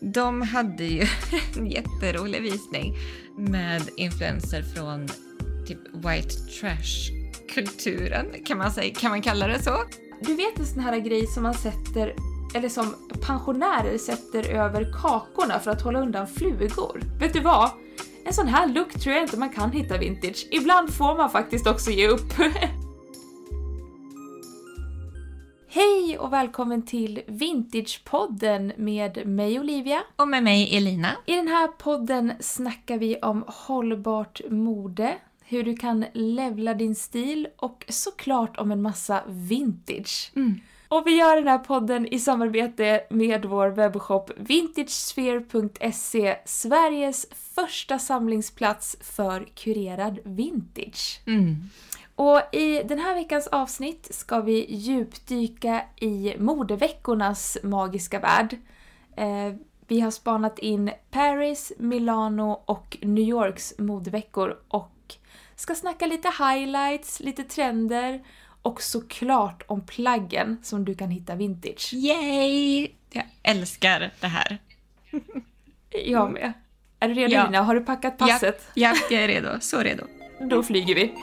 De hade ju en jätterolig visning med influenser från typ white trash-kulturen, kan man, säga, kan man kalla det så? Du vet en sån här grej som man sätter, eller som pensionärer sätter över kakorna för att hålla undan flugor. Vet du vad? En sån här look tror jag inte man kan hitta vintage. Ibland får man faktiskt också ge upp. Hej och välkommen till Vintagepodden med mig Olivia. Och med mig Elina. I den här podden snackar vi om hållbart mode, hur du kan levla din stil och såklart om en massa vintage. Mm. Och vi gör den här podden i samarbete med vår webbshop vintagesphere.se, Sveriges första samlingsplats för kurerad vintage. Mm. Och i den här veckans avsnitt ska vi djupdyka i modeveckornas magiska värld. Eh, vi har spanat in Paris, Milano och New Yorks modeveckor och ska snacka lite highlights, lite trender och såklart om plaggen som du kan hitta vintage. Yay! Jag älskar det här. Jag med. Är du redo Ja. Lina? Har du packat passet? Ja, jag är redo. Så redo. Då flyger vi.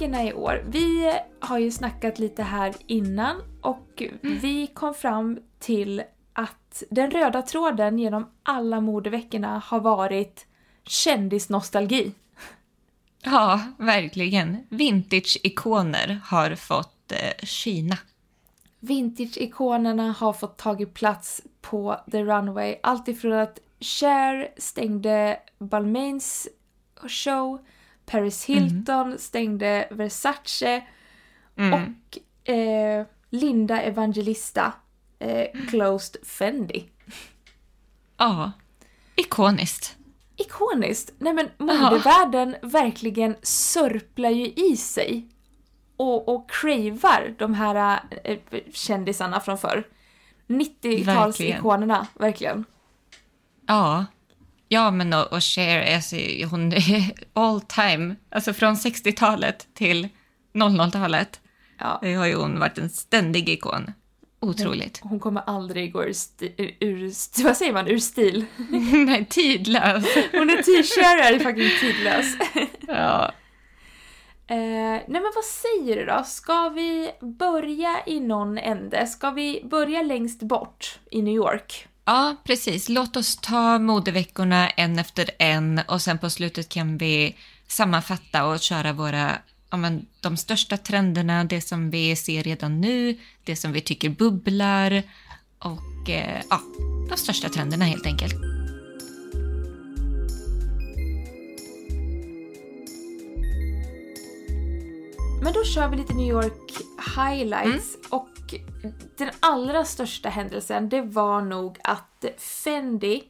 Modeveckorna i år. Vi har ju snackat lite här innan och vi kom fram till att den röda tråden genom alla modeveckorna har varit kändisnostalgi. Ja, verkligen. Vintage-ikoner har fått eh, Kina. Vintage-ikonerna har fått tagit plats på The Runway. Allt ifrån att Cher stängde Balmains show, Paris Hilton stängde Versace Mm. och eh, Linda Evangelista eh, closed Fendi. Ja, ikoniskt. Ikoniskt! Nej men modevärlden verkligen sörplar ju i sig och, och cravar de här eh, kändisarna från förr. 90-talsikonerna, verkligen. Ja. Ja, men och, och Cher, alltså, hon är all time. Alltså från 60-talet till 00-talet. Ja. Har ju hon varit en ständig ikon. Otroligt. Hon kommer aldrig gå ur, sti- ur, vad säger man, ur stil. Nej, tidlös. Hon är t-shirt är fucking tidlös. Ja. Eh, nej men vad säger du då? Ska vi börja i någon ände? Ska vi börja längst bort i New York? Ja, precis. Låt oss ta modeveckorna en efter en och sen på slutet kan vi sammanfatta och köra våra, ja, men, de största trenderna, det som vi ser redan nu, det som vi tycker bubblar och eh, ja, de största trenderna helt enkelt. Men då kör vi lite New York highlights och den allra största händelsen det var nog att Fendi,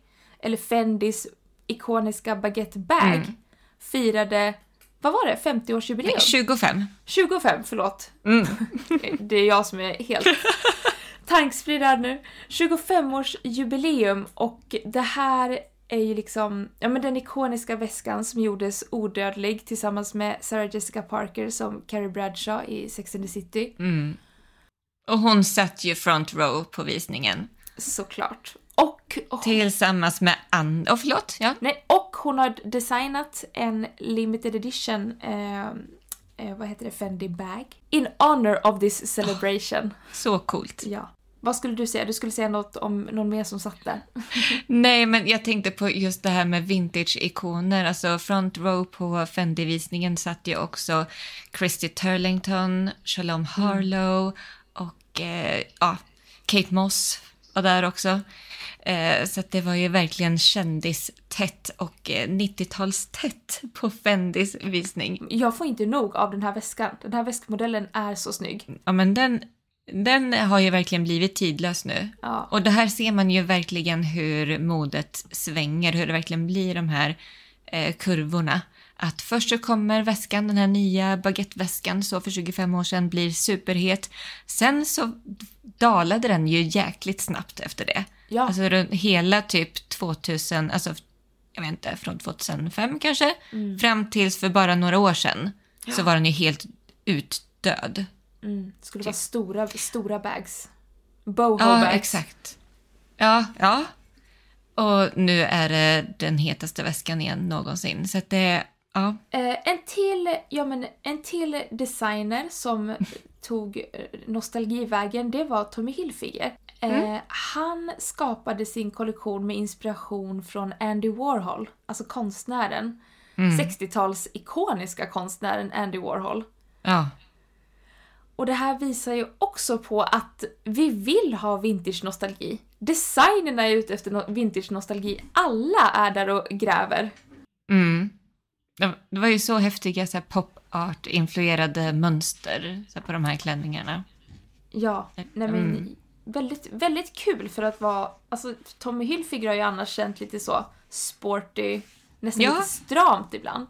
eller Fendis ikoniska baguette bag firade, vad var det, 50-årsjubileum? 25. 25, förlåt. Mm. Det är jag som är helt tankspridd nu. 25-årsjubileum och det här är ju liksom, ja men den ikoniska väskan som gjordes odödlig tillsammans med Sarah Jessica Parker som Carrie Bradshaw i Sex and the City. Mm. Och hon satt ju front row på visningen. Såklart. Och, och, Tillsammans med Ann... Oh, förlåt? Ja. nej, och hon har designat en limited edition, eh, eh, vad heter det, Fendi bag. In honor of this celebration. Så coolt. Ja. Vad skulle du säga? Du skulle säga något om någon mer som satt där? Nej, men jag tänkte på just det här med vintage-ikoner. Alltså front row på Fendi-visningen satt ju också Christy Turlington, Shalom Harlow och eh, ja, Kate Moss var där också. Eh, så det var ju verkligen kändistätt och eh, 90-talstätt på Fendis visning. Jag får inte nog av den här väskan. Den här väskmodellen är så snygg. Ja, men den, den har ju verkligen blivit tidlös nu. Ja. Och det här ser man ju verkligen hur modet svänger, hur det verkligen blir de här eh, kurvorna. att först så kommer väskan, den här nya baguetteväskan, så för 25 år sedan, blir superhet. Sen så dalade den ju jäkligt snabbt efter det. Ja. Alltså hela typ 2000, alltså jag vet inte, från 2005 kanske, fram tills för bara några år sedan så var den ju helt utdöd. Mm. Det skulle vara stora, stora bags. Boho Ja, bags. exakt. Ja, ja. Och nu är det den hetaste väskan igen någonsin. Så att det, ja. Eh, en, till, ja, men en till designer som tog eh, nostalgivägen, det var Tommy Hilfiger. Eh, Han skapade sin kollektion med inspiration från Andy Warhol, alltså konstnären. 60-tals ikoniska konstnären Andy Warhol. ja. Och det här visar ju också på att vi vill ha vintage-nostalgi. Designerna är ute efter no- vintage-nostalgi. Alla är där och gräver. Mm. Det var ju så häftiga så pop art-influerade mönster så på de här klänningarna. Ja, nej men Mm. väldigt, väldigt kul för att vara... Alltså Tommy Hilfiger har ju annars känt lite så sporty, nästan Ja. lite stramt ibland.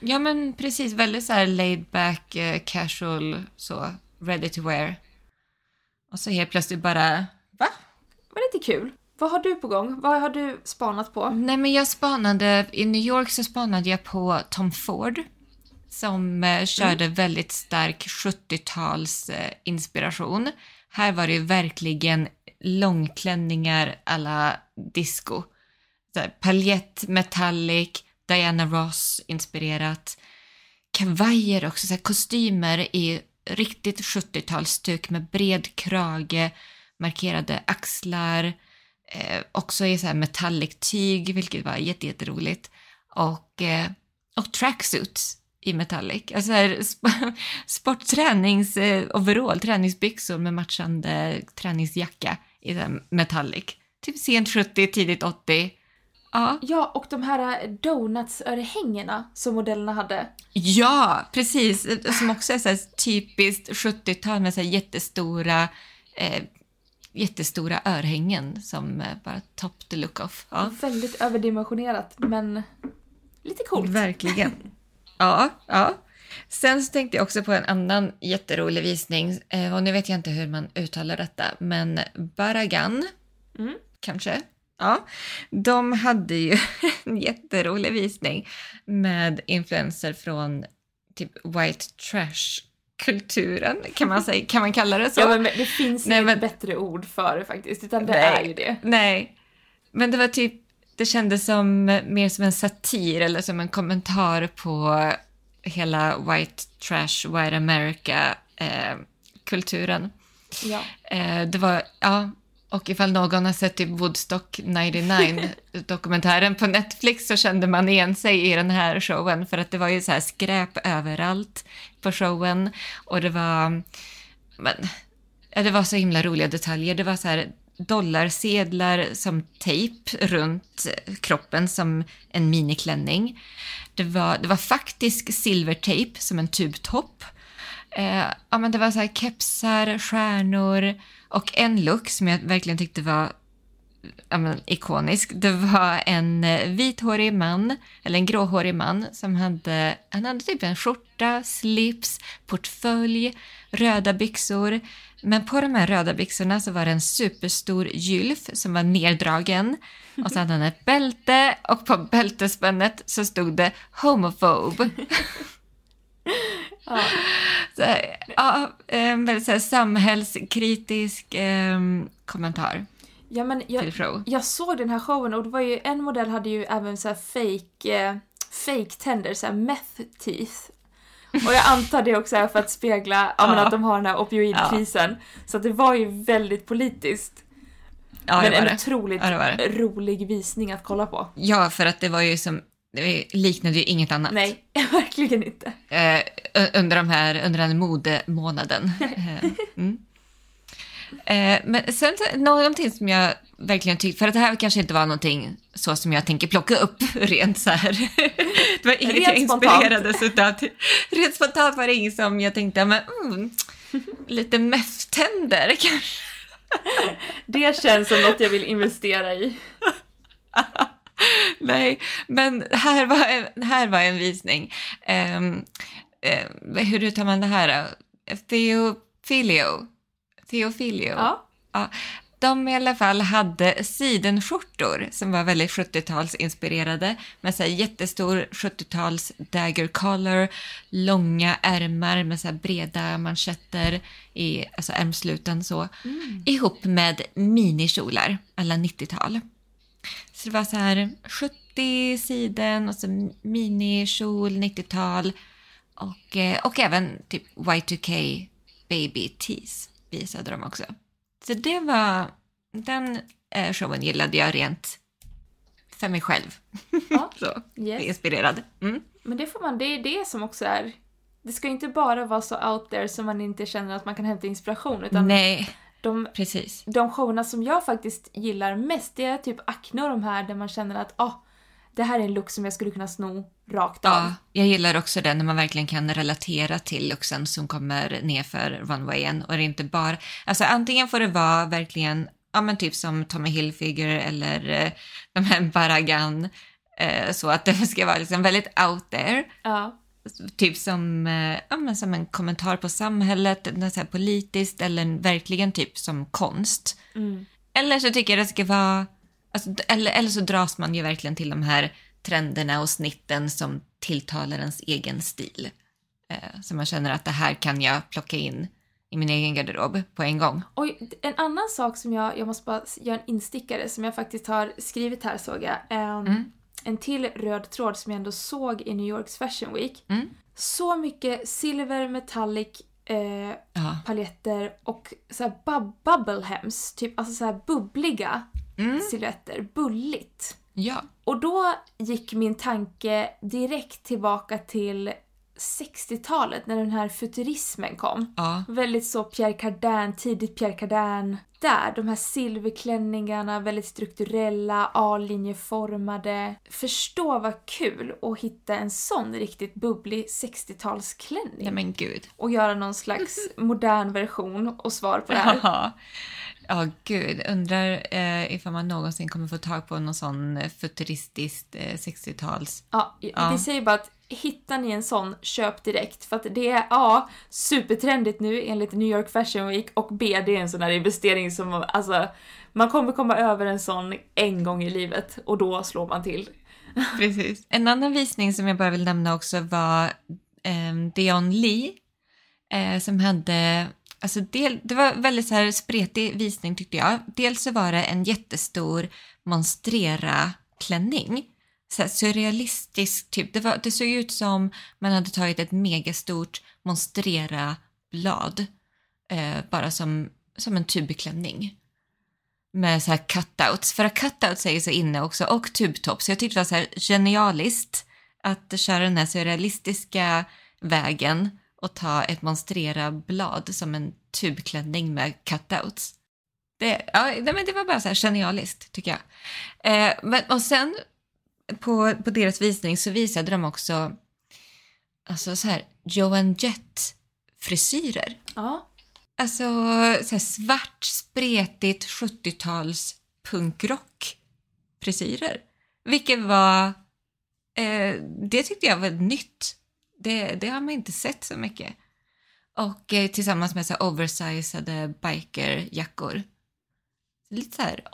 Ja, men precis. Väldigt så här laid back, eh, casual, så ready to wear. Och så helt plötsligt bara, va? Men lite kul. Vad har du på gång? Vad har du spanat på? Nej, men jag spanade, i New York så spanade jag på Tom Ford som eh, körde väldigt stark 70-tals eh, inspiration. Här var det ju verkligen långklänningar alla disco. Paljett, metallic, Diana Ross inspirerat. Kavajer också, så här, kostymer i riktigt 70-talsstuk med bred krage, markerade axlar, eh, också i så här metallic tyg, vilket var jätteroligt. Och, eh, och tracksuits i metallic. Alltså här, sp- sporttränings eh, overall, träningsbyxor med matchande träningsjacka i så här metallic. Typ sent 70, tidigt 80. Ja. Ja, och de här donutsörhängena som modellerna hade. Ja, precis. Som också är så typiskt 70-tal med så jättestora, eh, jättestora örhängen som eh, bara top the look off. Ja. Väldigt överdimensionerat, men lite coolt. Verkligen. Ja, ja. Sen så tänkte jag också på en annan jätterolig visning. Eh, och nu vet jag inte hur man uttalar detta, men Baragan, Mm. kanske? Ja. De hade ju en jätterolig visning med influenser från typ white trash-kulturen, kan man, säga, kan man kalla det så? Ja, men det finns Nej, inget bättre ord för det faktiskt, utan det Nej. är ju det. Nej, men det var typ, det kändes som mer som en satir eller som en kommentar på hela white trash, white America eh, kulturen. Ja. Eh, det var, ja, och ifall någon har sett typ Woodstock 99 dokumentären på Netflix så kände man igen sig i den här showen för att det var ju så här skräp överallt på showen och det var, men, ja, det var så himla roliga detaljer. Det var så här dollarsedlar som tejp runt kroppen som en miniklänning. Det var, det var faktisk silvertejp som en tubtopp. Eh, ja, men det var så här kepsar, stjärnor och en look som jag verkligen tyckte var ja, men, ikonisk. Det var en eh, vithårig man, eller en gråhårig man, som hade, han hade typ en skjorta, slips, portfölj, röda byxor. Men på de här röda byxorna så var det en superstor gylf som var neddragen. Och så hade han ett bälte och på bältespännet så stod det homofob. Ja. Så, ja, en väldigt så här, samhällskritisk eh, kommentar ja, men jag, till show. jag såg den här showen och det var ju, en modell hade ju även så här fake, eh, fake tänder, så här meth teeth. Och jag antar det också är för att spegla ja. men Ja. att de har den här opioidkrisen. Så att det var ju väldigt politiskt. Ja, men en det. otroligt Ja, det det. rolig visning att kolla på. Ja, för att det var ju som, det liknade ju inget annat. Nej, verkligen inte. Eh, under, de här, under den här modemånaden. Eh, mm. eh, men sen någonting som jag verkligen tyckte, för att det här kanske inte var någonting så som jag tänker plocka upp rent så här. det var inget jag inspirerades utav. Rent spontant var det inget som jag tänkte, men mm, lite meth-tänder kanske. Det känns som något jag vill investera i. Nej, men här var en, här var en visning. Um, uh, hur uttalar man det här? Theophilio. Theophilio. Ja. Ja, de i alla fall hade sidenskjortor som var väldigt 70-talsinspirerade med så här jättestor 70-tals dagger collar, långa ärmar med så här breda manschetter i alltså ärmsluten så, ihop med minikjolar alla 90-tal. Så det var så här 70 siden och så minikjol 90-tal och, eh, och även typ Y2K baby tees visade de också. Så det var, den eh, showen gillade jag rent för mig själv. Ja. så, Yes. inspirerad. Mm. Men det får man, det är det som också är... Det ska inte bara vara så out there som man inte känner att man kan hämta inspiration utan Nej, de, precis. de showerna som jag faktiskt gillar mest det är typ Acne och de här där man känner att ah, det här är en look som jag skulle kunna sno rakt av. Ja, jag gillar också det när man verkligen kan relatera till looksen som kommer nerför runwayen och det är inte bara, alltså antingen får det vara verkligen, ja men typ som Tommy Hilfiger eller eh, de här Baragan, eh, så att det ska vara liksom väldigt out there. Ja. Typ som, eh, ja, men som en kommentar på samhället, så här politiskt eller verkligen typ som konst. Mm. Eller så tycker jag det ska vara, alltså, eller, eller så dras man ju verkligen till de här trenderna och snitten som tilltalar ens egen stil. Eh, så man känner att det här kan jag plocka in i min egen garderob på en gång. Oj, en annan sak som jag, jag måste bara göra en instickare som jag faktiskt har skrivit här såg jag. Ehm, Mm. En till röd tråd som jag ändå såg i New Yorks Fashion Week. Mm. Så mycket silver metallic eh, Ja. paljetter och så här bub- bubble hems, typ alltså så här bubbliga Mm. silhuetter, bulligt. ja. Och då gick min tanke direkt tillbaka till 60-talet när den här futurismen kom. Ja. Väldigt så Pierre Cardin, tidigt Pierre Cardin. Där, de här silverklänningarna, väldigt strukturella, A-linjeformade. Förstå vad kul att hitta en sån riktigt bubblig 60-talsklänning. Nej men gud. Och göra någon slags modern version och svar på det här. Ja, ja gud. Undrar eh, ifall man någonsin kommer få tag på någon sån futuristiskt eh, 60-tals... Ja, Ja. Vi säger bara att hittar ni en sån, köp direkt. För att det är A. Supertrendigt nu enligt New York Fashion Week och B. Det är en sån här investering som alltså man kommer komma över en sån en gång i livet och då slår man till. Precis. En annan visning som jag bara vill nämna också var eh, Dion Lee eh, som hade Alltså del, det var väldigt så här spretig visning tyckte jag. Dels så var det en jättestor monstrera-klänning. Så här surrealistisk typ. Det, var, det såg ut som man hade tagit ett megastort monstrera-blad. Eh, bara som, som en tubklänning. Med så här cutouts. För att cutouts är ju så inne också. Och tubtops. Jag tyckte det var så här genialiskt att köra den här surrealistiska vägen och ta ett monstrera-blad som en tubklänning med cutouts. Det, ja, nej, men det var bara så här genialiskt, tycker jag. Eh, men, och sen på, på deras visning så visade de också alltså så här, Joan Jett-frisyrer. Ja. Alltså så här svart, spretigt 70-tals punkrock frisyrer. Vilket var... Eh, det tyckte jag var nytt. Det, det har man inte sett så mycket. Och eh, tillsammans med så här oversizade bikerjackor. Lite så här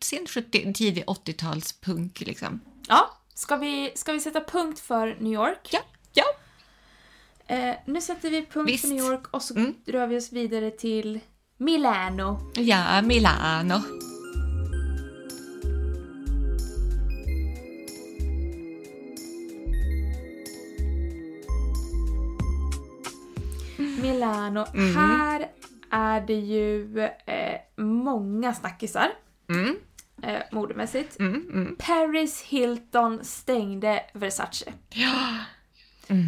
sent 70, tidig 80-tals punk liksom. Ja, ska vi, ska vi sätta punkt för New York? Ja, ja. Eh, nu sätter vi punkt Visst. för New York och så Mm. rör vi oss vidare till Milano. Ja, Milano. Milano. Mm. Här är det ju eh, många snackisar Mm, eh, modemässigt. mm, mm. Paris Hilton stängde Versace. Ja.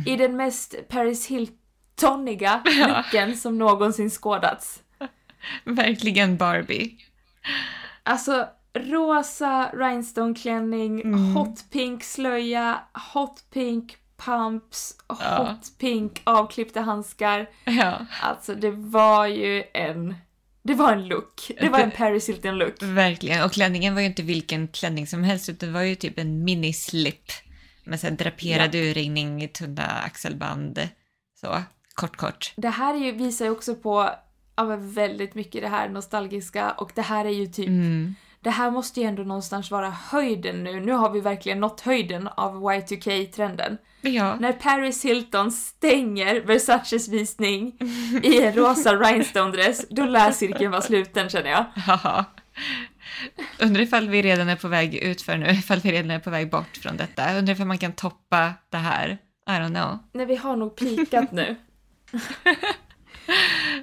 I den mest Paris Hiltoniga Ja. looken som någonsin skådats. Verkligen Barbie. Alltså rosa rhinestoneklänning, Mm. hot pink slöja, hot pink pumps, Ja. hot pink avklippta handskar. Ja. Alltså det var ju en Det var en look. Det var en Paris Hilton-look. Verkligen. Och klänningen var ju inte vilken klänning som helst, utan det var ju typ en minislip med så draperad Ja. urringning, tunna axelband. Så, kort, kort. Det här är ju, visar ju också på ja, väldigt mycket det här nostalgiska och det här är ju typ Mm. Det här måste ju ändå någonstans vara höjden nu. Nu har vi verkligen nått höjden av Y2K-trenden. Ja. När Paris Hilton stänger Versaces visning i en rosa rhinestone-dress, då lär cirkeln vara sluten känner jag. Haha. Undrar ifall vi redan är på väg ut för nu, ifall vi redan är på väg bort från detta. Undrar ifall man kan toppa det här. I don't know. Nej, vi har nog pikat nu.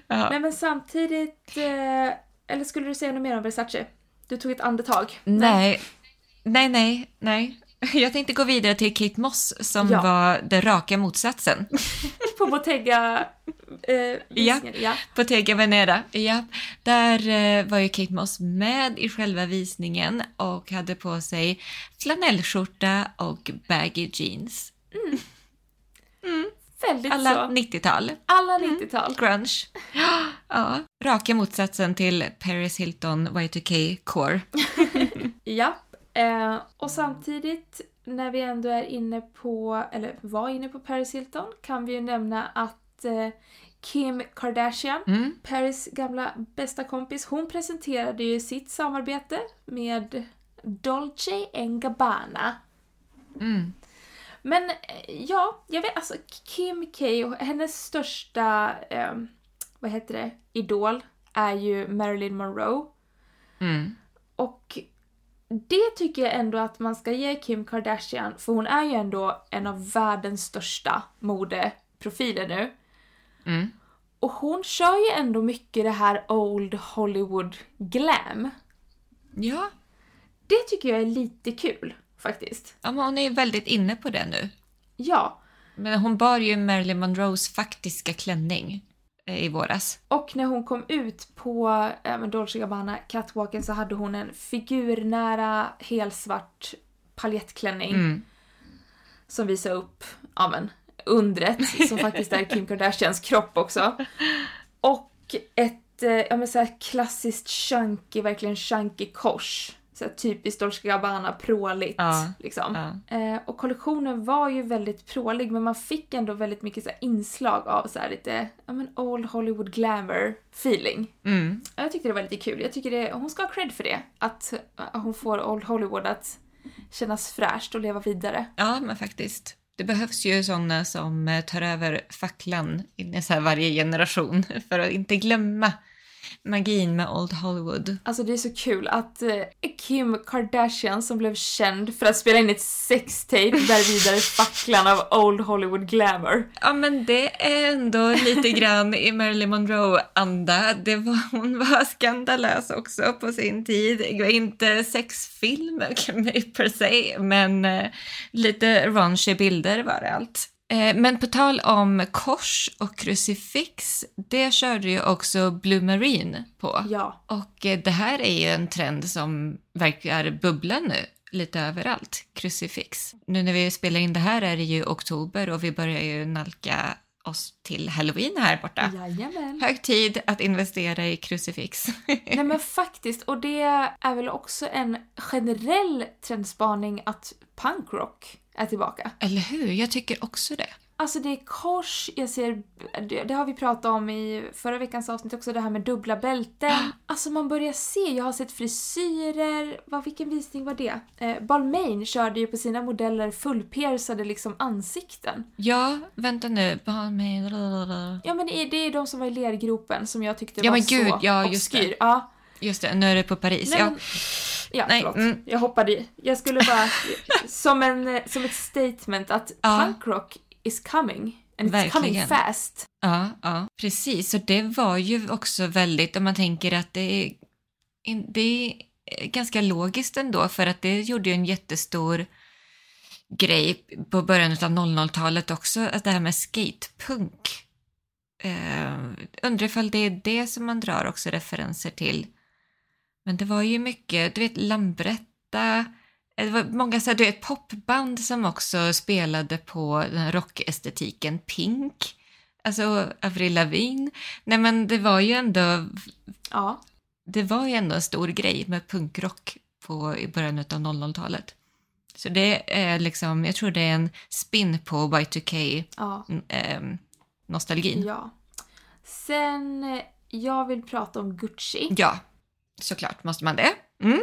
Ja. Nej, men samtidigt... Eh, eller skulle du säga något mer om Versace? Du tog ett andetag. Nej, nej, nej, nej. Jag tänkte gå vidare till Kate Moss som Ja. var den raka motsatsen. På Bottega... Eh, visningen, ja. Bottega Veneta. Ja, där eh, var ju Kate Moss med i själva visningen och hade på sig flanellskjorta och baggy jeans. Väldigt Alla så. 90-tal. Alla 90-tal. Grunge. Ja, raka motsatsen till Paris Hilton Y2K Core. Ja. Eh, och samtidigt, när vi ändå är inne på, eller var inne på Paris Hilton, kan vi ju nämna att eh, Kim Kardashian, Mm. Paris gamla bästa kompis, hon presenterade ju sitt samarbete med Dolce Gabbana. Mm. Men eh, ja, jag vet alltså Kim K, och hennes största, eh, vad heter det, idol är ju Marilyn Monroe. Mm. Och det tycker jag ändå att man ska ge Kim Kardashian, för hon är ju ändå en av världens största modeprofiler nu. Mm. Och hon kör ju ändå mycket det här Old Hollywood glam. Ja, Det tycker jag är lite kul, faktiskt. ja men hon är ju väldigt inne på det nu. Ja, Men hon bar ju Marilyn Monroes faktiska klänning eh, i våras. och när hon kom ut på äh, Dolce Gabbana catwalken så hade hon en figurnära helsvart paljettklänning. Mm. som visar upp ja, men, undret som faktiskt är Kim Kardashians kropp också. Och ett eh, ja, men, så här klassiskt chunky, verkligen chunky kors. Så här, typiskt Dolce Gabbana, pråligt. Ja, Liksom. Ja. Eh, och kollektionen var ju väldigt prålig men man fick ändå väldigt mycket så här, inslag av så här, lite ja, men, old Hollywood glamour feeling. Mm. Ja, Jag tyckte det var lite kul. Jag tycker det, hon ska ha cred för det. Att eh, hon får Old Hollywood att kännas fräscht och leva vidare. ja, men faktiskt. Det behövs ju sådana som eh, tar över facklan i varje generation för att inte glömma magin med Old Hollywood. Alltså det är så kul att eh, Kim Kardashian som blev känd för att spela in ett sextape bär vidare facklan av Old Hollywood glamour. Ja, men det är ändå lite grann i Marilyn Monroe-anda. Det var, hon var skandalös också på sin tid. Inte sexfilm per se, men eh, lite raunchy bilder var det allt. Eh, Men på tal om kors och krucifix, det körde ju också Blue Marine på. Ja. Och eh, det här är ju en trend som verkar bubbla nu lite överallt, krucifix. Nu när vi spelar in det här är det ju oktober och vi börjar ju nalka oss till halloween här borta. Jajamän. Hög tid att investera i krucifix. Nej men faktiskt, och det är väl också en generell trendspaning att punkrock är tillbaka. Eller hur? Jag tycker också det. Alltså det är kors, jag ser, det, det har vi pratat om i förra veckans avsnitt också, det här med dubbla bälten. Alltså man börjar se, jag har sett frisyrer, vad, vilken visning var det? Eh, Balmain körde ju på sina modeller fullpiercade liksom ansikten. Ja, vänta nu. Med... Ja men det är, det är de som var i lergropen som jag tyckte Ja, var men gud, så ja, just obskyr. det. Ja. Just det, nu är det på Paris. Nej, ja. men, ja, Nej, förlåt. mm. Jag hoppade i. Jag skulle bara, som, en, som ett statement att Ja. punkrock is coming. And it's coming fast. Ja, ja, precis. Och det var ju också väldigt, om man tänker att det är, det är ganska logiskt ändå, för att det gjorde ju en jättestor grej på början av 00-talet också, att det här med skatepunk. Uh, undrar ifall det är det som man drar också referenser till. Men det var ju mycket, du vet, Lambretta, eh, det var många så här, du vet, popband som också spelade på den rockestetiken Pink Alltså Avril Lavigne. Nej men det var ju ändå, Ja. det var ju ändå en stor grej med punkrock på, i början av 00-talet. Så det är liksom, jag tror det är en spin på Y2K Ja. ehm, nostalgin. ja. Sen, eh, jag vill prata om Gucci. Ja, såklart måste man det. Mm.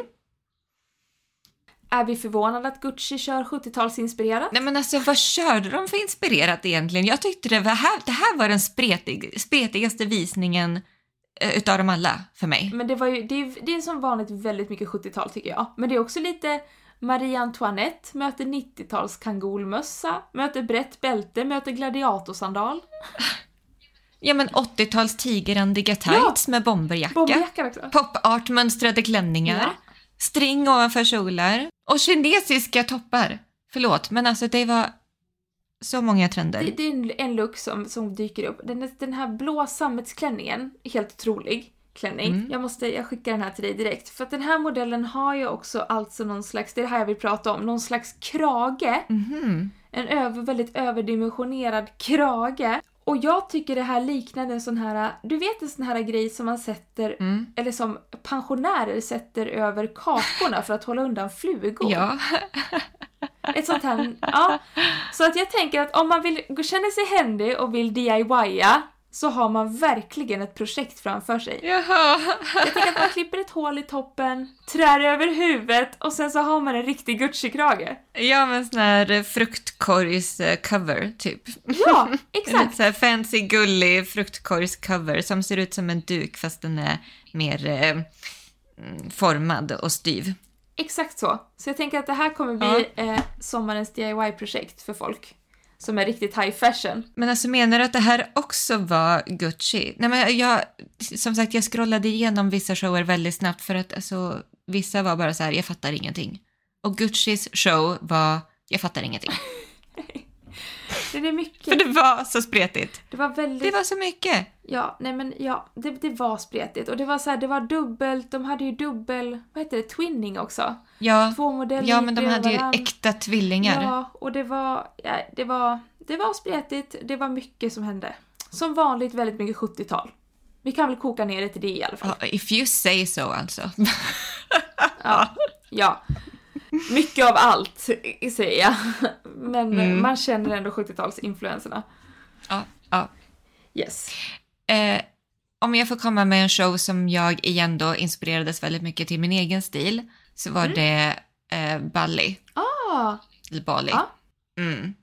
Är vi förvånade att Gucci kör 70-talsinspirerat? Nej men alltså vad körde de för inspirerat egentligen? Jag tyckte det var här, det här var den spretig, spretigaste visningen eh, utav dem alla för mig. Men det var ju, det är, det är som vanligt väldigt mycket 70-tal tycker jag. Men det är också lite Marie Antoinette möter 90-tals kangolmössa, möter brett bälte, möter gladiatorsandal. Ja men 80-tals tigerrandiga tights med bomberjacka. Bomberjacka också. Pop-art-mönstrade klänningar. Ja. String ovanför kjolar. Och kinesiska toppar. Förlåt, men alltså det var så många trender. Det, det är en, en look som, som dyker upp. Den, den här blå sammetsklänningen, helt otrolig klänning. Mm. Jag måste, jag skickar den här till dig direkt. För att den här modellen har ju också alltså någon slags, det är det här jag vill prata om, någon slags krage. Mhm. En över, väldigt överdimensionerad krage. Och jag tycker det här liknar en sån här, du vet en sån här grej som man sätter, Mm. eller som pensionärer sätter över kakorna för att hålla undan flugor. Ja. Ett sånt här, ja. Så att jag tänker att om man vill känna sig händig och vill DIYa så har man verkligen ett projekt framför sig. Jaha. Jag tänker att man klipper ett hål i toppen, trär över huvudet och sen så har man en riktig Gucci-krage. Ja men sån här fruktkorgs-cover typ. Ja, En exakt! här fancy gullig fruktkorgs-cover som ser ut som en duk fast den är mer eh, mm, formad och styv. Exakt så. Så jag tänker att det här kommer bli eh, sommarens DIY-projekt för folk. Som är riktigt high fashion. Men alltså menar du att det här också var Gucci? Nej men jag, som sagt jag scrollade igenom vissa shower väldigt snabbt för att alltså vissa var bara så här, jag fattar ingenting. Och Guccis show var, jag fattar ingenting. Det är mycket. För det var så spretigt. Det var väldigt... Det var så mycket. Ja, nej men ja, det, det var spretigt. Och det var så här, det var dubbelt, de hade ju dubbel, vad heter det, twinning också. Ja, Två modeller ja men de hade ju varann. äkta tvillingar. Ja, och det var, ja, det var, det var spretigt, det var mycket som hände. Som vanligt väldigt mycket 70-tal. Vi kan väl koka ner det till det i alla fall. If you say so alltså. Ja. ja. Mycket av allt, i- säger jag. Men Mm. man känner ändå 70-talsinfluenserna. Ja, ja. Yes. Eh, om jag får komma med en show som jag igen då inspirerades väldigt mycket till min egen stil så var det eh, Bali, Ah, eller Bali. Ja. Mm.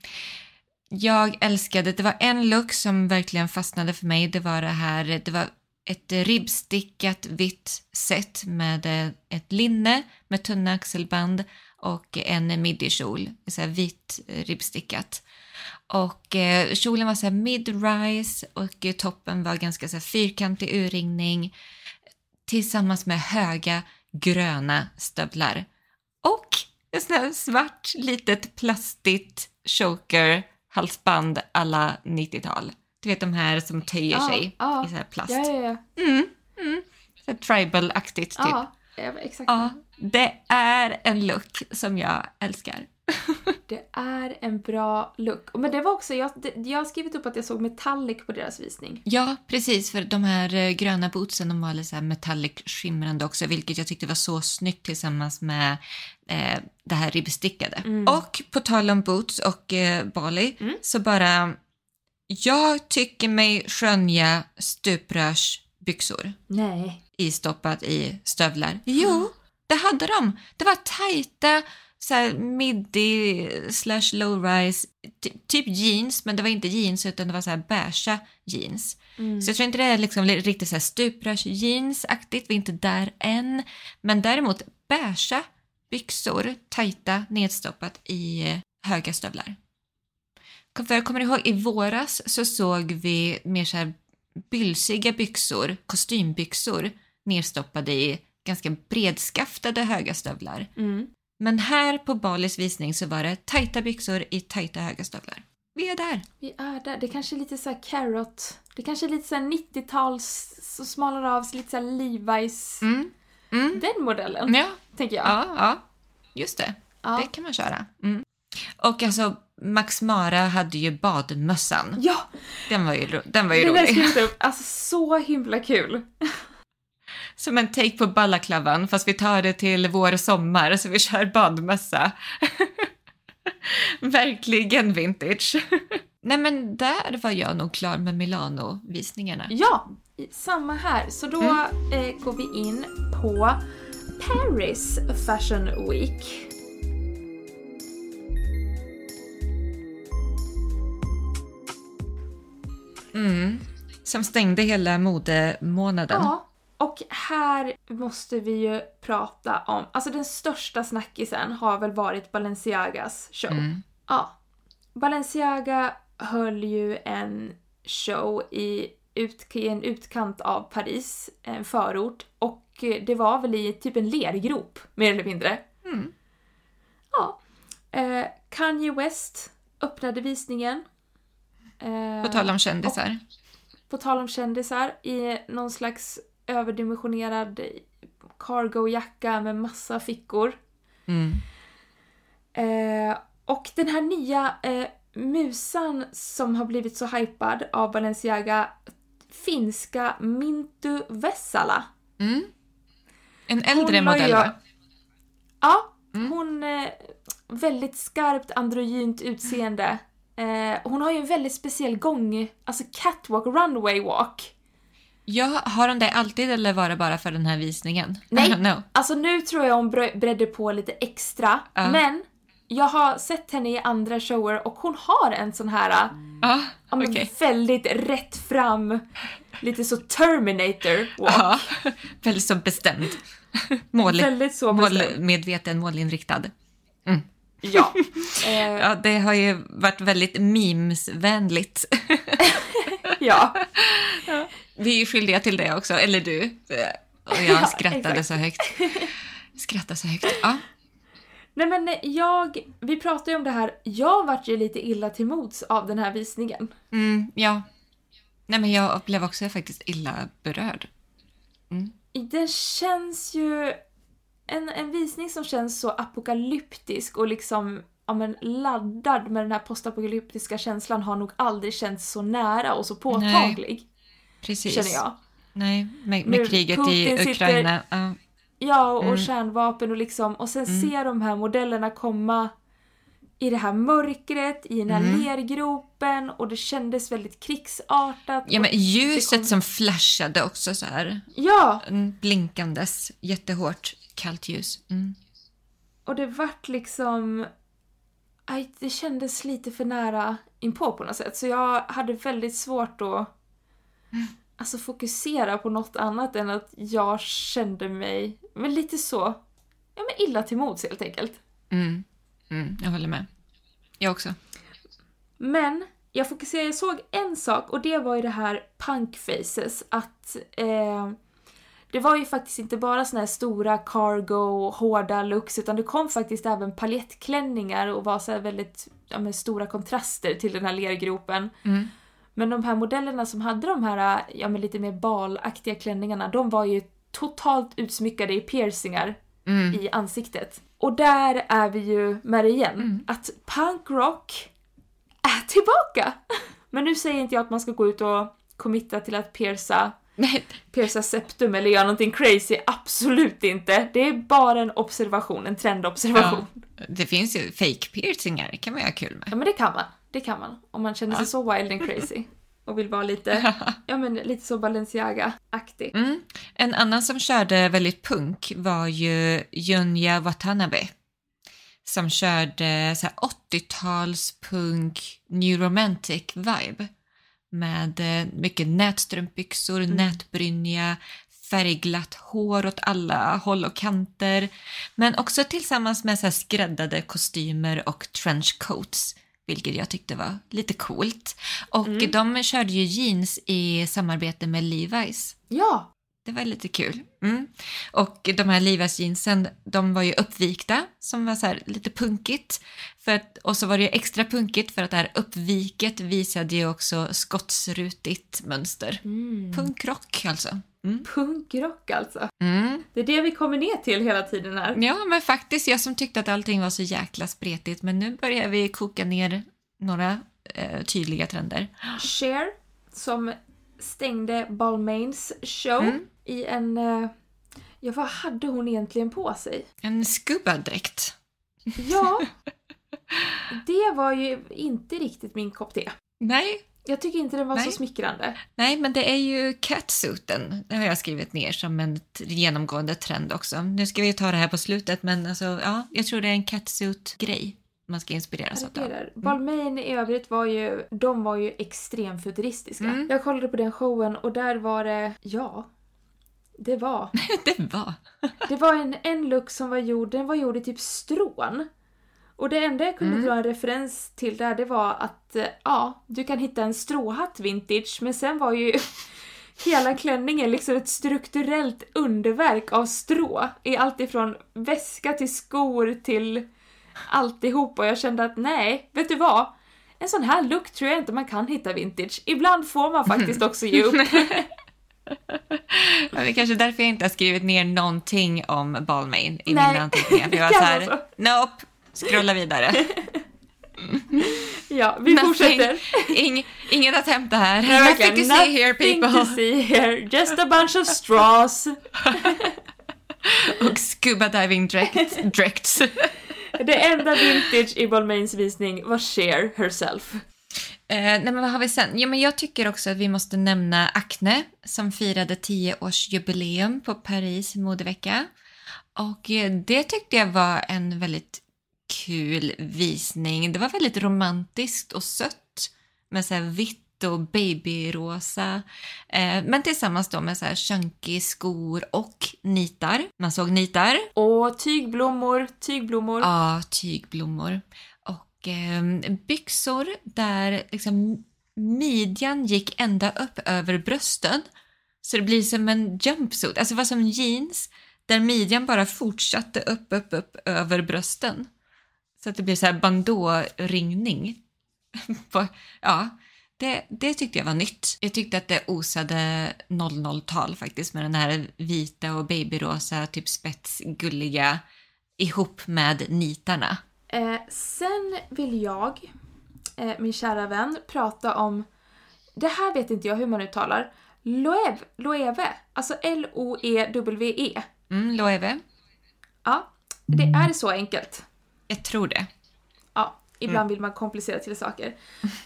Jag älskade, det var en look som verkligen fastnade för mig. Det var det här, det var ett ribbstickat vitt set med eh, ett linne med tunna axelband och en midjekjol, så här vitt ribbstickat. Och eh, kjolen var så här mid-rise och toppen var ganska så här fyrkantig urringning tillsammans med höga gröna stövlar. Och ett sån här svart litet plastigt choker halsband alla 90-tal. Du vet de här som töjer Ja, sig ja. i så här plast. ja, ja, ja. Mm, mm. Tribal-aktigt typ. Ja, exakt. Ja, det är en look som jag älskar. Det är en bra look. Men det var också, jag, det, jag har skrivit upp att jag såg metallic på deras visning. Ja, precis. För de här eh, gröna bootsen de var lite så här metallic skimrande också, vilket jag tyckte var så snyggt tillsammans med eh, det här ribbstickade. Mm. Och på tal om boots och eh, Bali, Mm. så bara... Jag tycker mig skönja stuprörsbyxor Nej. istoppat i stövlar. Jo, det hade de. Det var tajta så här midi slash low rise, ty- typ jeans, men det var inte jeans utan det var så här beigea jeans. Mm. Så jag tror inte det är liksom li- riktigt så här stuprörs-jeans-aktigt, vi är inte där än. Men däremot beigea byxor, tajta, nedstoppat i eh, höga stövlar. För kommer du ihåg, i våras så såg vi mer så här bylsiga byxor, kostymbyxor, nedstoppade i ganska bredskaftade höga stövlar. Mm. Men här på Balis visning så var det tajta byxor i tajta höga stövlar. Vi är där. Vi är där. Det kanske är lite så carrot. Det kanske är lite så här 90-tals, så smalnar av sig lite så Levi's. Mm. Mm. Den modellen, Ja, tänker jag. ja, ja, just det. Ja. Det kan man köra. Mm. Och alltså, Max Mara hade ju badmössan. Ja, Den var ju, den var ju den rolig. upp. Alltså så himla kul. Som en take på balaklavan, fast vi tar det till vår och sommar, så vi kör badmössa. Verkligen vintage. Nej men där var jag nog klar med Milano-visningarna. Ja, samma här. Så då eh, går vi in på Paris Fashion Week. Mm. Som stängde hela modemånaden. Ja, och här måste vi ju prata om, alltså den största snackisen har väl varit Balenciagas show. Mm. Ja. Balenciaga höll ju en show i, ut, i en utkant av Paris, en förort, och det var väl i typ en lergrop, mer eller mindre. Mm. Ja. Eh, Kanye West öppnade visningen. Eh, På tal om kändisar. på tal om kändisar, i någon slags överdimensionerad cargo-jacka med massa fickor. Mm. Eh, och den här nya eh, musan som har blivit så hypad av Balenciaga, finska Mintu Vessala. Mm. En äldre Hon modell va? Ja, Mm. hon... Eh, väldigt skarpt androgynt utseende. Eh, hon har ju en väldigt speciell gång, alltså catwalk, runway walk. Ja, har hon det alltid eller var det bara för den här visningen? Nej. Alltså nu tror jag hon bredde på lite extra, Ja. men jag har sett henne i andra shower och hon har en sån här Ja, ja, okej. väldigt rätt fram, lite så Terminator walk. Ja, väldigt så bestämd. Mål, Väldigt så bestämd. målmedveten, målinriktad. Ja. Eh, Ja, det har ju varit väldigt memesvänligt. ja. Vi är ju skyldiga till det också, eller du. Och jag Ja, skrattade exakt. så högt. Skrattade så högt. Ja. Nej men jag, vi pratade ju om det här, jag vart ju lite illa till mods av den här visningen. Mm, ja. Nej, men jag blev också faktiskt illa berörd. Den känns ju... En, en visning som känns så apokalyptisk och liksom ja, men laddad med den här postapokalyptiska känslan har nog aldrig känts så nära och så påtaglig, Precis. känner jag. Nej, med, med kriget Putin i sitter- Ukraina. Ja. Och, Mm. kärnvapen och liksom, och sen se de här modellerna komma i det här mörkret, i den här Mm. lergropen och det kändes väldigt krigsartat. ja, men ljuset kom- som flashade också så här. Ja, Mm, Blinkandes, jättehårt, kallt ljus. Mm. och det vart liksom... Aj, det kändes lite för nära inpå på något sätt. Så jag hade väldigt svårt att alltså, fokusera på något annat än att jag kände mig men lite så ja, men illa till mods helt enkelt. Mm. Mm, jag håller med. Jag också. Men jag fokuserade, jag såg en sak och det var ju det här punkfaces. Att eh, det var ju faktiskt inte bara såna här stora cargo, hårda looks utan det kom faktiskt även paljettklänningar och var så väldigt ja, stora kontraster till den här lergropen. Mm. Men de här modellerna som hade de här ja, lite mer balaktiga klänningarna, de var ju totalt utsmyckade i piercingar Mm. i ansiktet. Och där är vi ju med det igen. Mm. Att punkrock är tillbaka! Men nu säger inte jag att man ska gå ut och committa till att pierca, Nej, pierca septum eller göra någonting crazy. Absolut inte! Det är bara en observation, en trendobservation. Ja, det finns ju fake piercingar, det kan man ju ha kul med. men det kan man. Det kan man. Om man känner sig så wild and crazy. Och vill vara lite, ja men lite så Balenciaga-aktig. Mm. En annan som körde väldigt punk var ju Junya Watanabe. Som körde så här 80-tals punk, new romantic vibe. Med eh, mycket nätstrumpbyxor, nätbrynja, färgglatt hår åt alla håll och kanter. Men också tillsammans med så här skräddade kostymer och trenchcoats. Vilket jag tyckte var lite coolt. Och de körde ju jeans i samarbete med Levi's. Ja! Det var lite kul. Mm. Och de här Levi's jeansen, de var ju uppvikta, som var så här lite punkigt. För att, och så var det ju extra punkigt för att det här uppviket visade ju också skottsrutigt mönster. Mm. Punkrock alltså. Mm. Punkrock alltså. Mm. Det är det vi kommer ner till hela tiden här. Ja, men faktiskt, jag som tyckte att allting var så jäkla spretigt, men nu börjar vi koka ner några eh, tydliga trender. Cher, som stängde Balmains show Mm. I en... eh, Ja, vad hade hon egentligen på sig? En scuba-dräkt. Ja, det var ju inte riktigt min kopp te. Nej, Jag tycker inte den var så Nej. smickrande. nej, men det är ju catsuiten. Det har jag skrivit ner som en genomgående trend också. Nu ska vi ta det här på slutet, men alltså, ja, jag tror det är en catsuit-grej man ska inspireras av. Reagerar. Balmain i övrigt var ju, de var ju extremt futuristiska. Mm. Jag kollade på den showen och där var det, ja, det var. Det var. Det var en, en look som var gjord, den var gjord i typ strån. Och det enda jag kunde Mm. dra en referens till där, det var att eh, ja, du kan hitta en stråhatt vintage, men sen var ju hela klänningen liksom ett strukturellt underverk av strå. I allt ifrån väska till skor till alltihop och jag kände att nej, vet du vad? En sån här look tror jag inte man kan hitta vintage. Ibland får man faktiskt också ge upp. Det är kanske därför jag inte har skrivit ner någonting om Balmain i Nej, mina anteckningar. För jag var så här, nope, scrolla vidare. Ja, vi Nothing. fortsätter. Ing, inget att hämta här. Nej, Nothing to see here Nothing people. to see here. Just a bunch of straws. Och scuba diving direct, directs. Det enda vintage i Balmains visning var Cher herself. Eh, nej men vad har vi sen? Jo men jag tycker också att vi måste nämna Acne som firade 10-årsjubileum på Paris modevecka. Och eh, det tyckte jag var en väldigt kul visning. Det var väldigt romantiskt och sött med så här vitt och babyrosa. Eh, men tillsammans då med så här chunky skor och nitar. Man såg nitar. Och tygblommor, tygblommor. Ja, tygblommor. Och eh, byxor där liksom midjan gick ända upp över brösten. Så det blir som en jumpsuit, alltså det var som jeans där midjan bara fortsatte upp, upp, upp över brösten. Så att det blir så här bandå-ringning. Ja, det, det tyckte jag var nytt. Jag tyckte att det osade 00-tal faktiskt med den här vita och babyrosa, typ spetsgulliga ihop med nitarna. Eh, sen vill jag, eh, min kära vän, prata om... Det här vet inte jag hur man uttalar. Loewe, Loewe alltså L-O-E-W-E. Mm, Loewe. Ja, det är så enkelt. Jag tror det. Ja, ibland vill man komplicera till saker.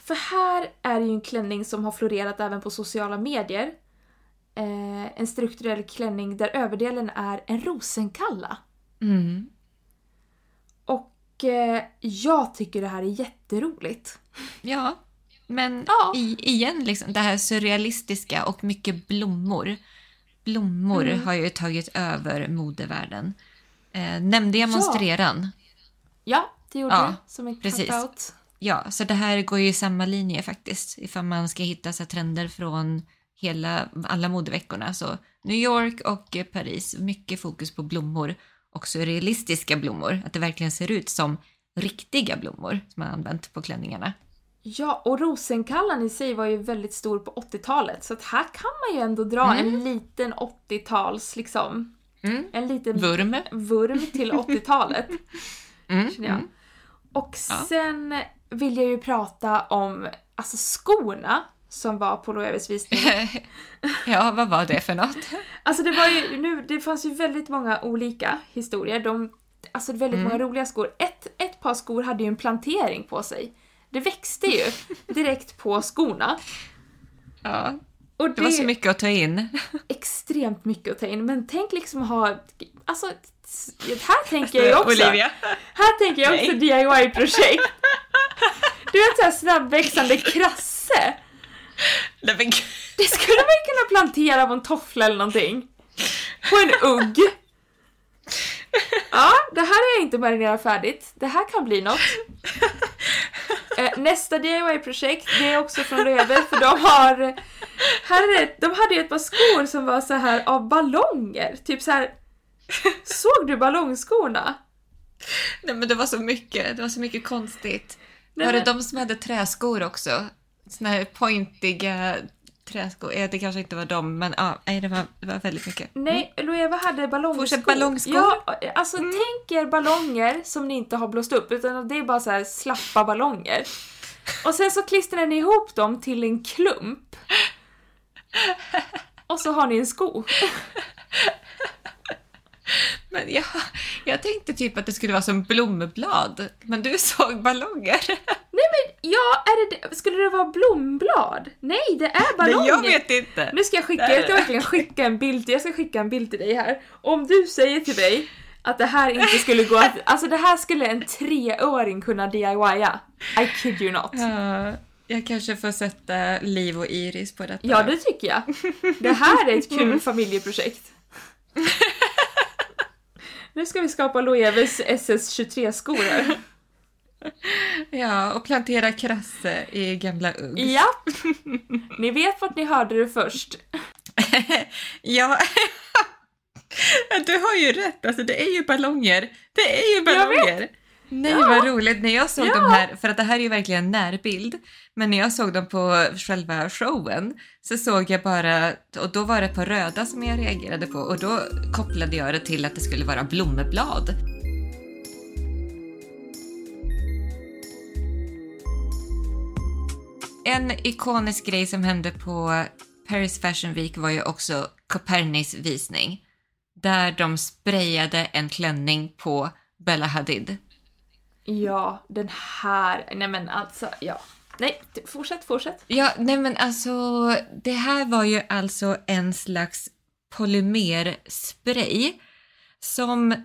För här är det ju en klänning som har florerat även på sociala medier. Eh, en strukturell klänning där överdelen är en rosenkalla. Mm. Och eh, jag tycker det här är jätteroligt. Ja, men Ja. I, igen liksom det här surrealistiska och mycket blommor. Blommor Mm. har ju tagit över modevärlden. Eh, nämnde jag Ja. monstreran? Ja, det gjorde Ja, jag som en precis. cut-out. Ja, så det här går ju i samma linje faktiskt. Ifall man ska hitta så trender från hela, alla modeveckorna. Så New York och Paris, mycket fokus på blommor. Och surrealistiska blommor. Att det verkligen ser ut som riktiga blommor som man använt på klänningarna. Ja, och rosenkallan i sig var ju väldigt stor på 80-talet så att här kan man ju ändå dra en liten 80-tals liksom. Mm. En liten Vurm. vurm till 80-talet. Mm. känner jag. Mm. Och Ja. sen vill jag ju prata om alltså skorna som var på Loeves visning. ja, vad var det för något? Alltså det var ju, nu, det fanns ju väldigt många olika historier. De, alltså väldigt Mm. många roliga skor. Ett, ett par skor hade ju en plantering på sig. Det växte ju direkt på skorna. Ja, Och det var så mycket att ta in. extremt mycket att ta in. Men tänk liksom ha, alltså här tänker jag också. Olivia. Här tänker jag också. DIY-projekt. Du vet såhär snabbväxande krasse. Det skulle man ju kunna plantera på en toffla eller någonting. På en ugg. Ja, det här har jag inte marinerat färdigt. Det här kan bli något. Eh, Nästa DIY-projekt, det är också från Lööver för de har... Här är det, de hade ju ett par skor som var så här av ballonger. Typ så här. Såg du ballongskorna? Nej, men det var så mycket. Det var så mycket konstigt. Nej, var det men- de som hade träskor också? Såna här pointiga träskor. Eh, Det kanske inte var dem, men ja, nej, det var, det var väldigt mycket. Nej, Loeva hade ballongskor. Fortsätt ballongskor. Ja, alltså tänk er ballonger som ni inte har blåst upp utan det är bara så här slappa ballonger. Och sen så klistrar ni ihop dem till en klump. Och så har ni en sko. Men jag, jag tänkte typ att det skulle vara som blomblad, men du såg ballonger. Nej men ja, är det, skulle det vara blomblad? Nej, det är ballonger. Nej, jag vet inte. Nu ska jag skicka, jag ska verkligen skicka en bild, jag ska skicka en bild till dig här. Om du säger till mig att det här inte skulle gå att, alltså det här skulle en treåring kunna DIYa. I kid you not. Ja, jag kanske får sätta Liv och Iris på detta. Ja, det tycker jag. Det här är ett kul familjeprojekt. Nu ska vi skapa Loeves SS23-skor här. Ja, och plantera krasse i gamla Uggs. Ja, ni vet vart ni hörde det först. ja. du har ju rätt, alltså det är ju ballonger. Det är ju ballonger. Nej Ja. vad roligt, när jag såg Ja. de här, för att det här är ju verkligen en närbild, men när jag såg dem på själva showen så såg jag bara, och då var det på röda som jag reagerade på och då kopplade jag det till att det skulle vara blomblad. En ikonisk grej som hände på Paris Fashion Week var ju också Copernicus visning. Där de sprayade en klänning på Bella Hadid. Ja, den här, nej men alltså, ja. Nej, fortsätt, fortsätt. Ja, nej men alltså det här var ju alltså en slags polymerspray som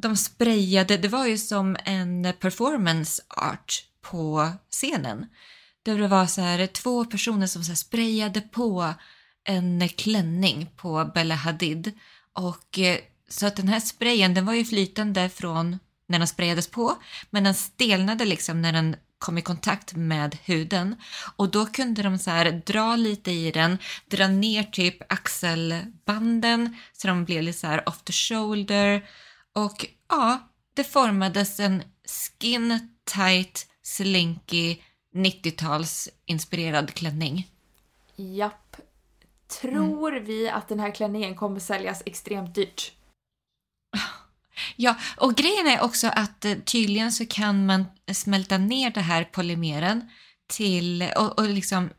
de sprayade, det var ju som en performance art på scenen. Där det var så här två personer som så här sprayade på en klänning på Bella Hadid. Och eh, så att den här sprayen, den var ju flytande från när den sprayades på, men den stelnade liksom när den kom i kontakt med huden. Och då kunde de så här dra lite i den, dra ner typ axelbanden så de blev lite så här off the shoulder. Och ja, det formades en skin tight, slinky, 90-tals inspirerad klänning. Japp. Tror vi att den här klänningen kommer säljas extremt dyrt? Ja, och grejen är också att eh, tydligen så kan man smälta ner det här polymeren till och, och liksom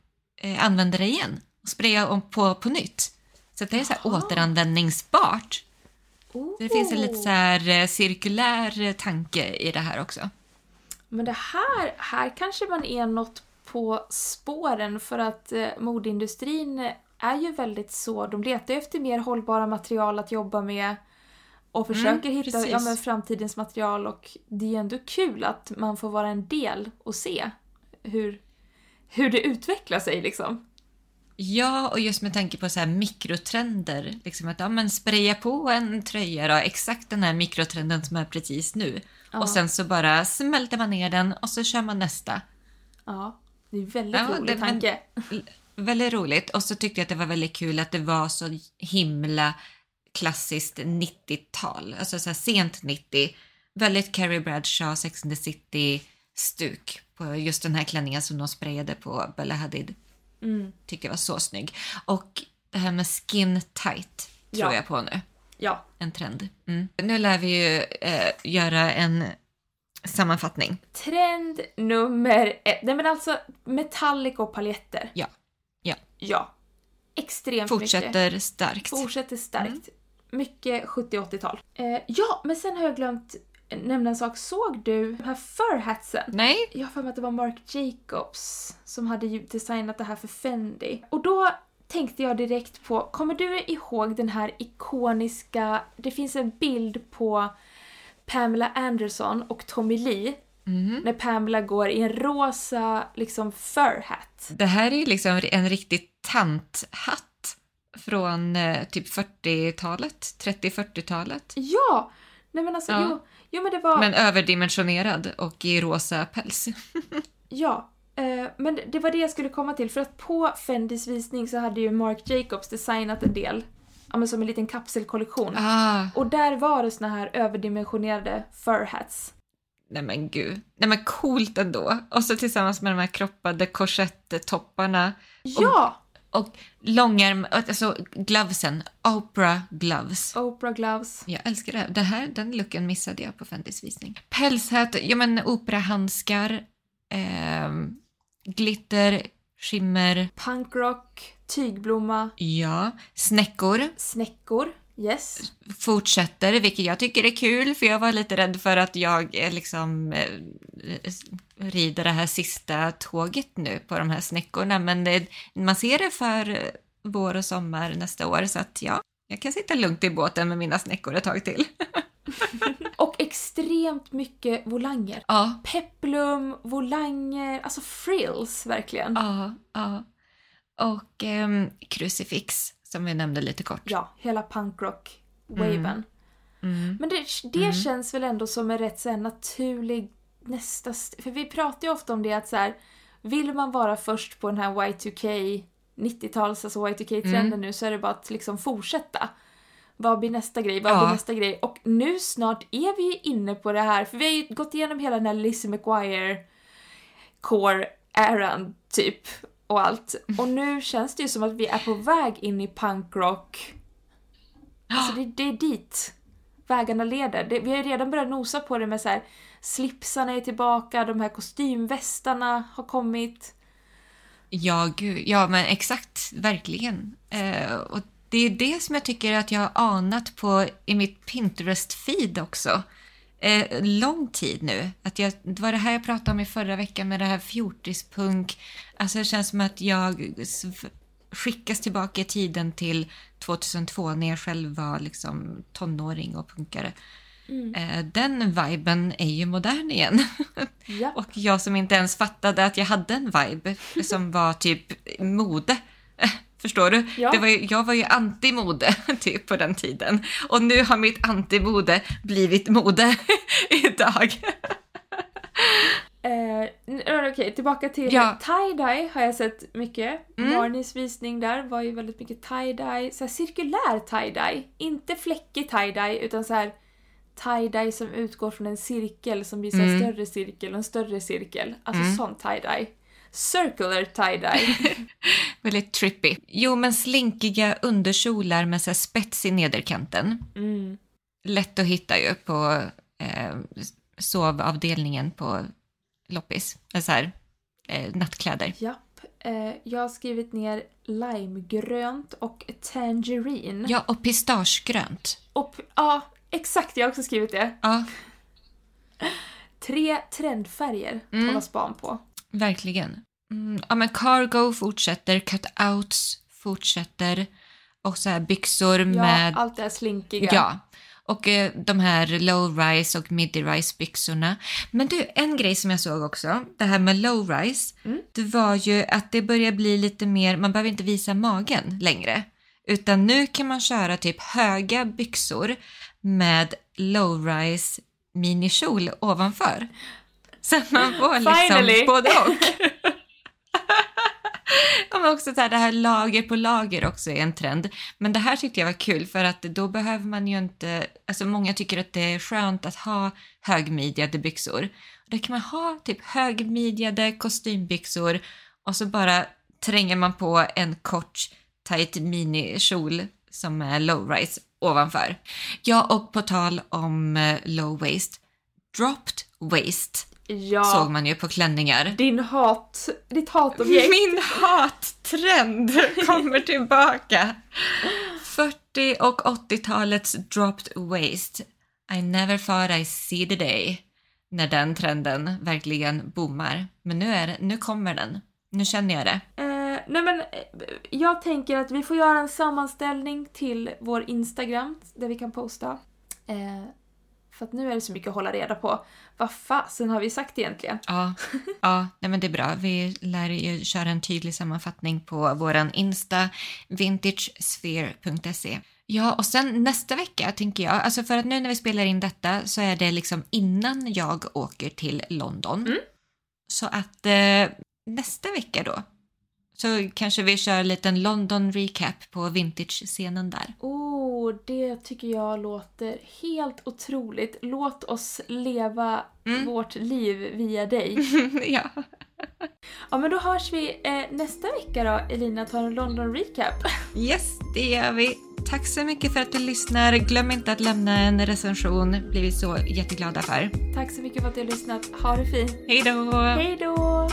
eh, använda det igen och spraya om på, på nytt. Så det är så återanvändningsbart. Oh. Det finns en lite så här eh, cirkulär eh, tanke i det här också. Men det här, här kanske man är något på spåren för att eh, modeindustrin är ju väldigt så, de letar ju efter mer hållbara material att jobba med och försöker hitta precis. ja, men framtidens material och det är ändå kul att man får vara en del och se hur, hur det utvecklar sig liksom. Ja, och just med tanke på så här mikrotrender. Liksom att ja, men spraya på en tröja då, exakt den här mikrotrenden som är precis nu. Ja. Och sen så bara smälter man ner den och så kör man nästa. Ja, det är väldigt Ja, rolig tanke. Väldigt roligt. Och så tyckte jag att det var väldigt kul att det var så himla klassiskt 90-tal. Alltså så sent 90. Väldigt Carrie Bradshaw, Sex and the City-stuk på just den här klänningen som de sprayade på Bella Hadid. Mm. Tyckte jag var så snygg. Och det här med skin tight tror Ja. jag på nu. Ja, En trend. Mm. Nu lär vi ju eh, göra en sammanfattning. Trend nummer ett. Nej men alltså metallic och paljetter. Ja. Ja. Ja. Extremt mycket. Fortsätter starkt. Fortsätter starkt. Mycket 70-80-tal. Eh, ja, men sen har jag glömt nämna en sak. Såg du den här furhatsen? Nej, Jag har för mig att det var Marc Jacobs som hade designat det här för Fendi. Och då tänkte jag direkt på, kommer du ihåg den här ikoniska, det finns en bild på Pamela Anderson och Tommy Lee Mhm. när Pamela går i en rosa liksom fur hat. Det här är ju liksom en riktig tanthatt från eh, typ 40-talet, 30-40-talet. Ja! Nej men alltså, Ja. jo, jo men det var... Men överdimensionerad och i rosa päls. Ja, eh, men det- det var det jag skulle komma till. För att på Fendis visning så hade ju Marc Jacobs designat en del, ja men som en liten kapselkollektion. Ah, Och där var det såna här överdimensionerade fur hats. nej men gud. Nej men coolt ändå. Och så tillsammans med de här kroppade korsetttopparna. Ja! Och långärm, alltså glovesen, Oprah gloves. Oprah gloves. Jag älskar det. det här, den looken missade jag på Fendis visning. Pälshatt, ja men operahandskar, eh, glitter, skimmer, Punkrock, tygblomma, ja, snäckor. snäckor. Yes. fortsätter, vilket jag tycker är kul för jag var lite rädd för att jag eh, liksom eh, rider det här sista tåget nu på de här snäckorna. Men det, man ser det för eh, vår och sommar nästa år så att ja, jag kan sitta lugnt i båten med mina snäckor ett tag till. Och extremt mycket volanger. ja, Peplum, volanger, alltså frills verkligen. ja, ja. Och ehm, krucifix som vi nämnde lite kort. Ja, hela punkrock-waven. Mm. Men det, det känns väl ändå som en rätt så här naturlig nästa... st- För vi pratar ju ofta om det att så här, vill man vara först på den här Y2K, 90-tals, alltså Y2K-trenden Mm. nu så är det bara att liksom fortsätta. Vad blir nästa grej? Vad Ja. blir nästa grej? Och nu snart är vi inne på det här, för vi har ju gått igenom hela den här Lizzie McGuire core-eran typ och allt. Och nu känns det ju som att vi är på väg in i punkrock. Alltså det, det är dit vägarna leder. Det, vi har ju redan börjat nosa på det med så här slipsarna är tillbaka, de här kostymvästarna har kommit. Ja, gud. Ja, men exakt. Verkligen. Eh, och det är det som jag tycker att jag har anat på i mitt Pinterest-feed också. Eh, lång tid nu. Att jag, det var det här jag pratade om i förra veckan med det här fjortispunk. Alltså det känns som att jag skickas tillbaka i tiden till 2002 när jag själv var liksom tonåring och punkare. Eh, den viben är ju modern igen. Ja. Och jag som inte ens fattade att jag hade en vibe som var typ mode. Förstår du? Ja. Det var ju, jag var ju anti-mode typ på den tiden. Och nu har mitt anti-mode blivit mode idag. Eh, Okej, tillbaka till Ja. tie-dye har jag sett mycket. Mm. Marnies visning där var ju väldigt mycket tie-dye. Så cirkulär tie-dye. Inte fläckig tie-dye utan så här tie-dye som utgår från en cirkel som blir Mm. större cirkel och en större cirkel. Alltså sån tie-dye. Circular tie-dye. Väldigt trippy. Jo, men slinkiga underkjolar med så spets i nederkanten. Mm. Lätt att hitta ju på eh, sovavdelningen på loppis. Så här, eh, nattkläder. Japp. Eh, jag har skrivit ner limegrönt och tangerine. Ja, och pistagegrönt. Och, ja, exakt. Jag har också skrivit det. Ja, Tre trendfärger Mm. hålla span på. Verkligen. Mm, ja, men cargo fortsätter, cutouts fortsätter och så här byxor Ja, med... allt det här slinkiga. Ja. Och eh, de här low-rise och midi-rise byxorna. Men du, en grej som jag såg också, det här med low-rise, Mm. det var ju att det börjar bli lite mer, man behöver inte visa magen längre. Utan nu kan man köra typ höga byxor med low-rise minikjol ovanför. Så att man får Finally. liksom både och. Ja, men också så här, det här lager på lager också är en trend. Men det här tyckte jag var kul för att då behöver man ju inte, alltså många tycker att det är skönt att ha högmidjade byxor. Och då kan man ha typ högmidjade kostymbyxor och så bara tränger man på en kort tight minikjol som är low-rise ovanför. Ja, och på tal om eh, low waist, dropped waist Ja, såg man ju på klänningar. din hat, ditt hatobjekt. Min hattrend kommer tillbaka. 40 och 80-talets dropped waist. I never thought I see the day. När den trenden verkligen boomar. Men nu, är det, nu kommer den. Nu känner jag det. Eh, nej men, eh, jag tänker att vi får göra en sammanställning till vår Instagram där vi kan posta. Eh, för att nu är det så mycket att hålla reda på. Vad fasen har vi sagt egentligen? Ja, ja nej men det är bra. Vi lär ju köra en tydlig sammanfattning på våran Insta, vintagesphere.se. Ja, och sen nästa vecka tänker jag, alltså för att nu när vi spelar in detta så är det liksom innan jag åker till London. Så att eh, nästa vecka då så kanske vi kör en liten London recap på vintage-scenen där. Oh, det tycker jag låter helt otroligt. Låt oss leva Mm. vårt liv via dig. ja. Ja, men då hörs vi eh, nästa vecka då, Elina tar en London recap. Yes, det gör vi. Tack så mycket för att du lyssnar. Glöm inte att lämna en recension. blir vi så jätteglada för. Tack så mycket för att du har lyssnat. Ha det fint. Hej då! Hej då!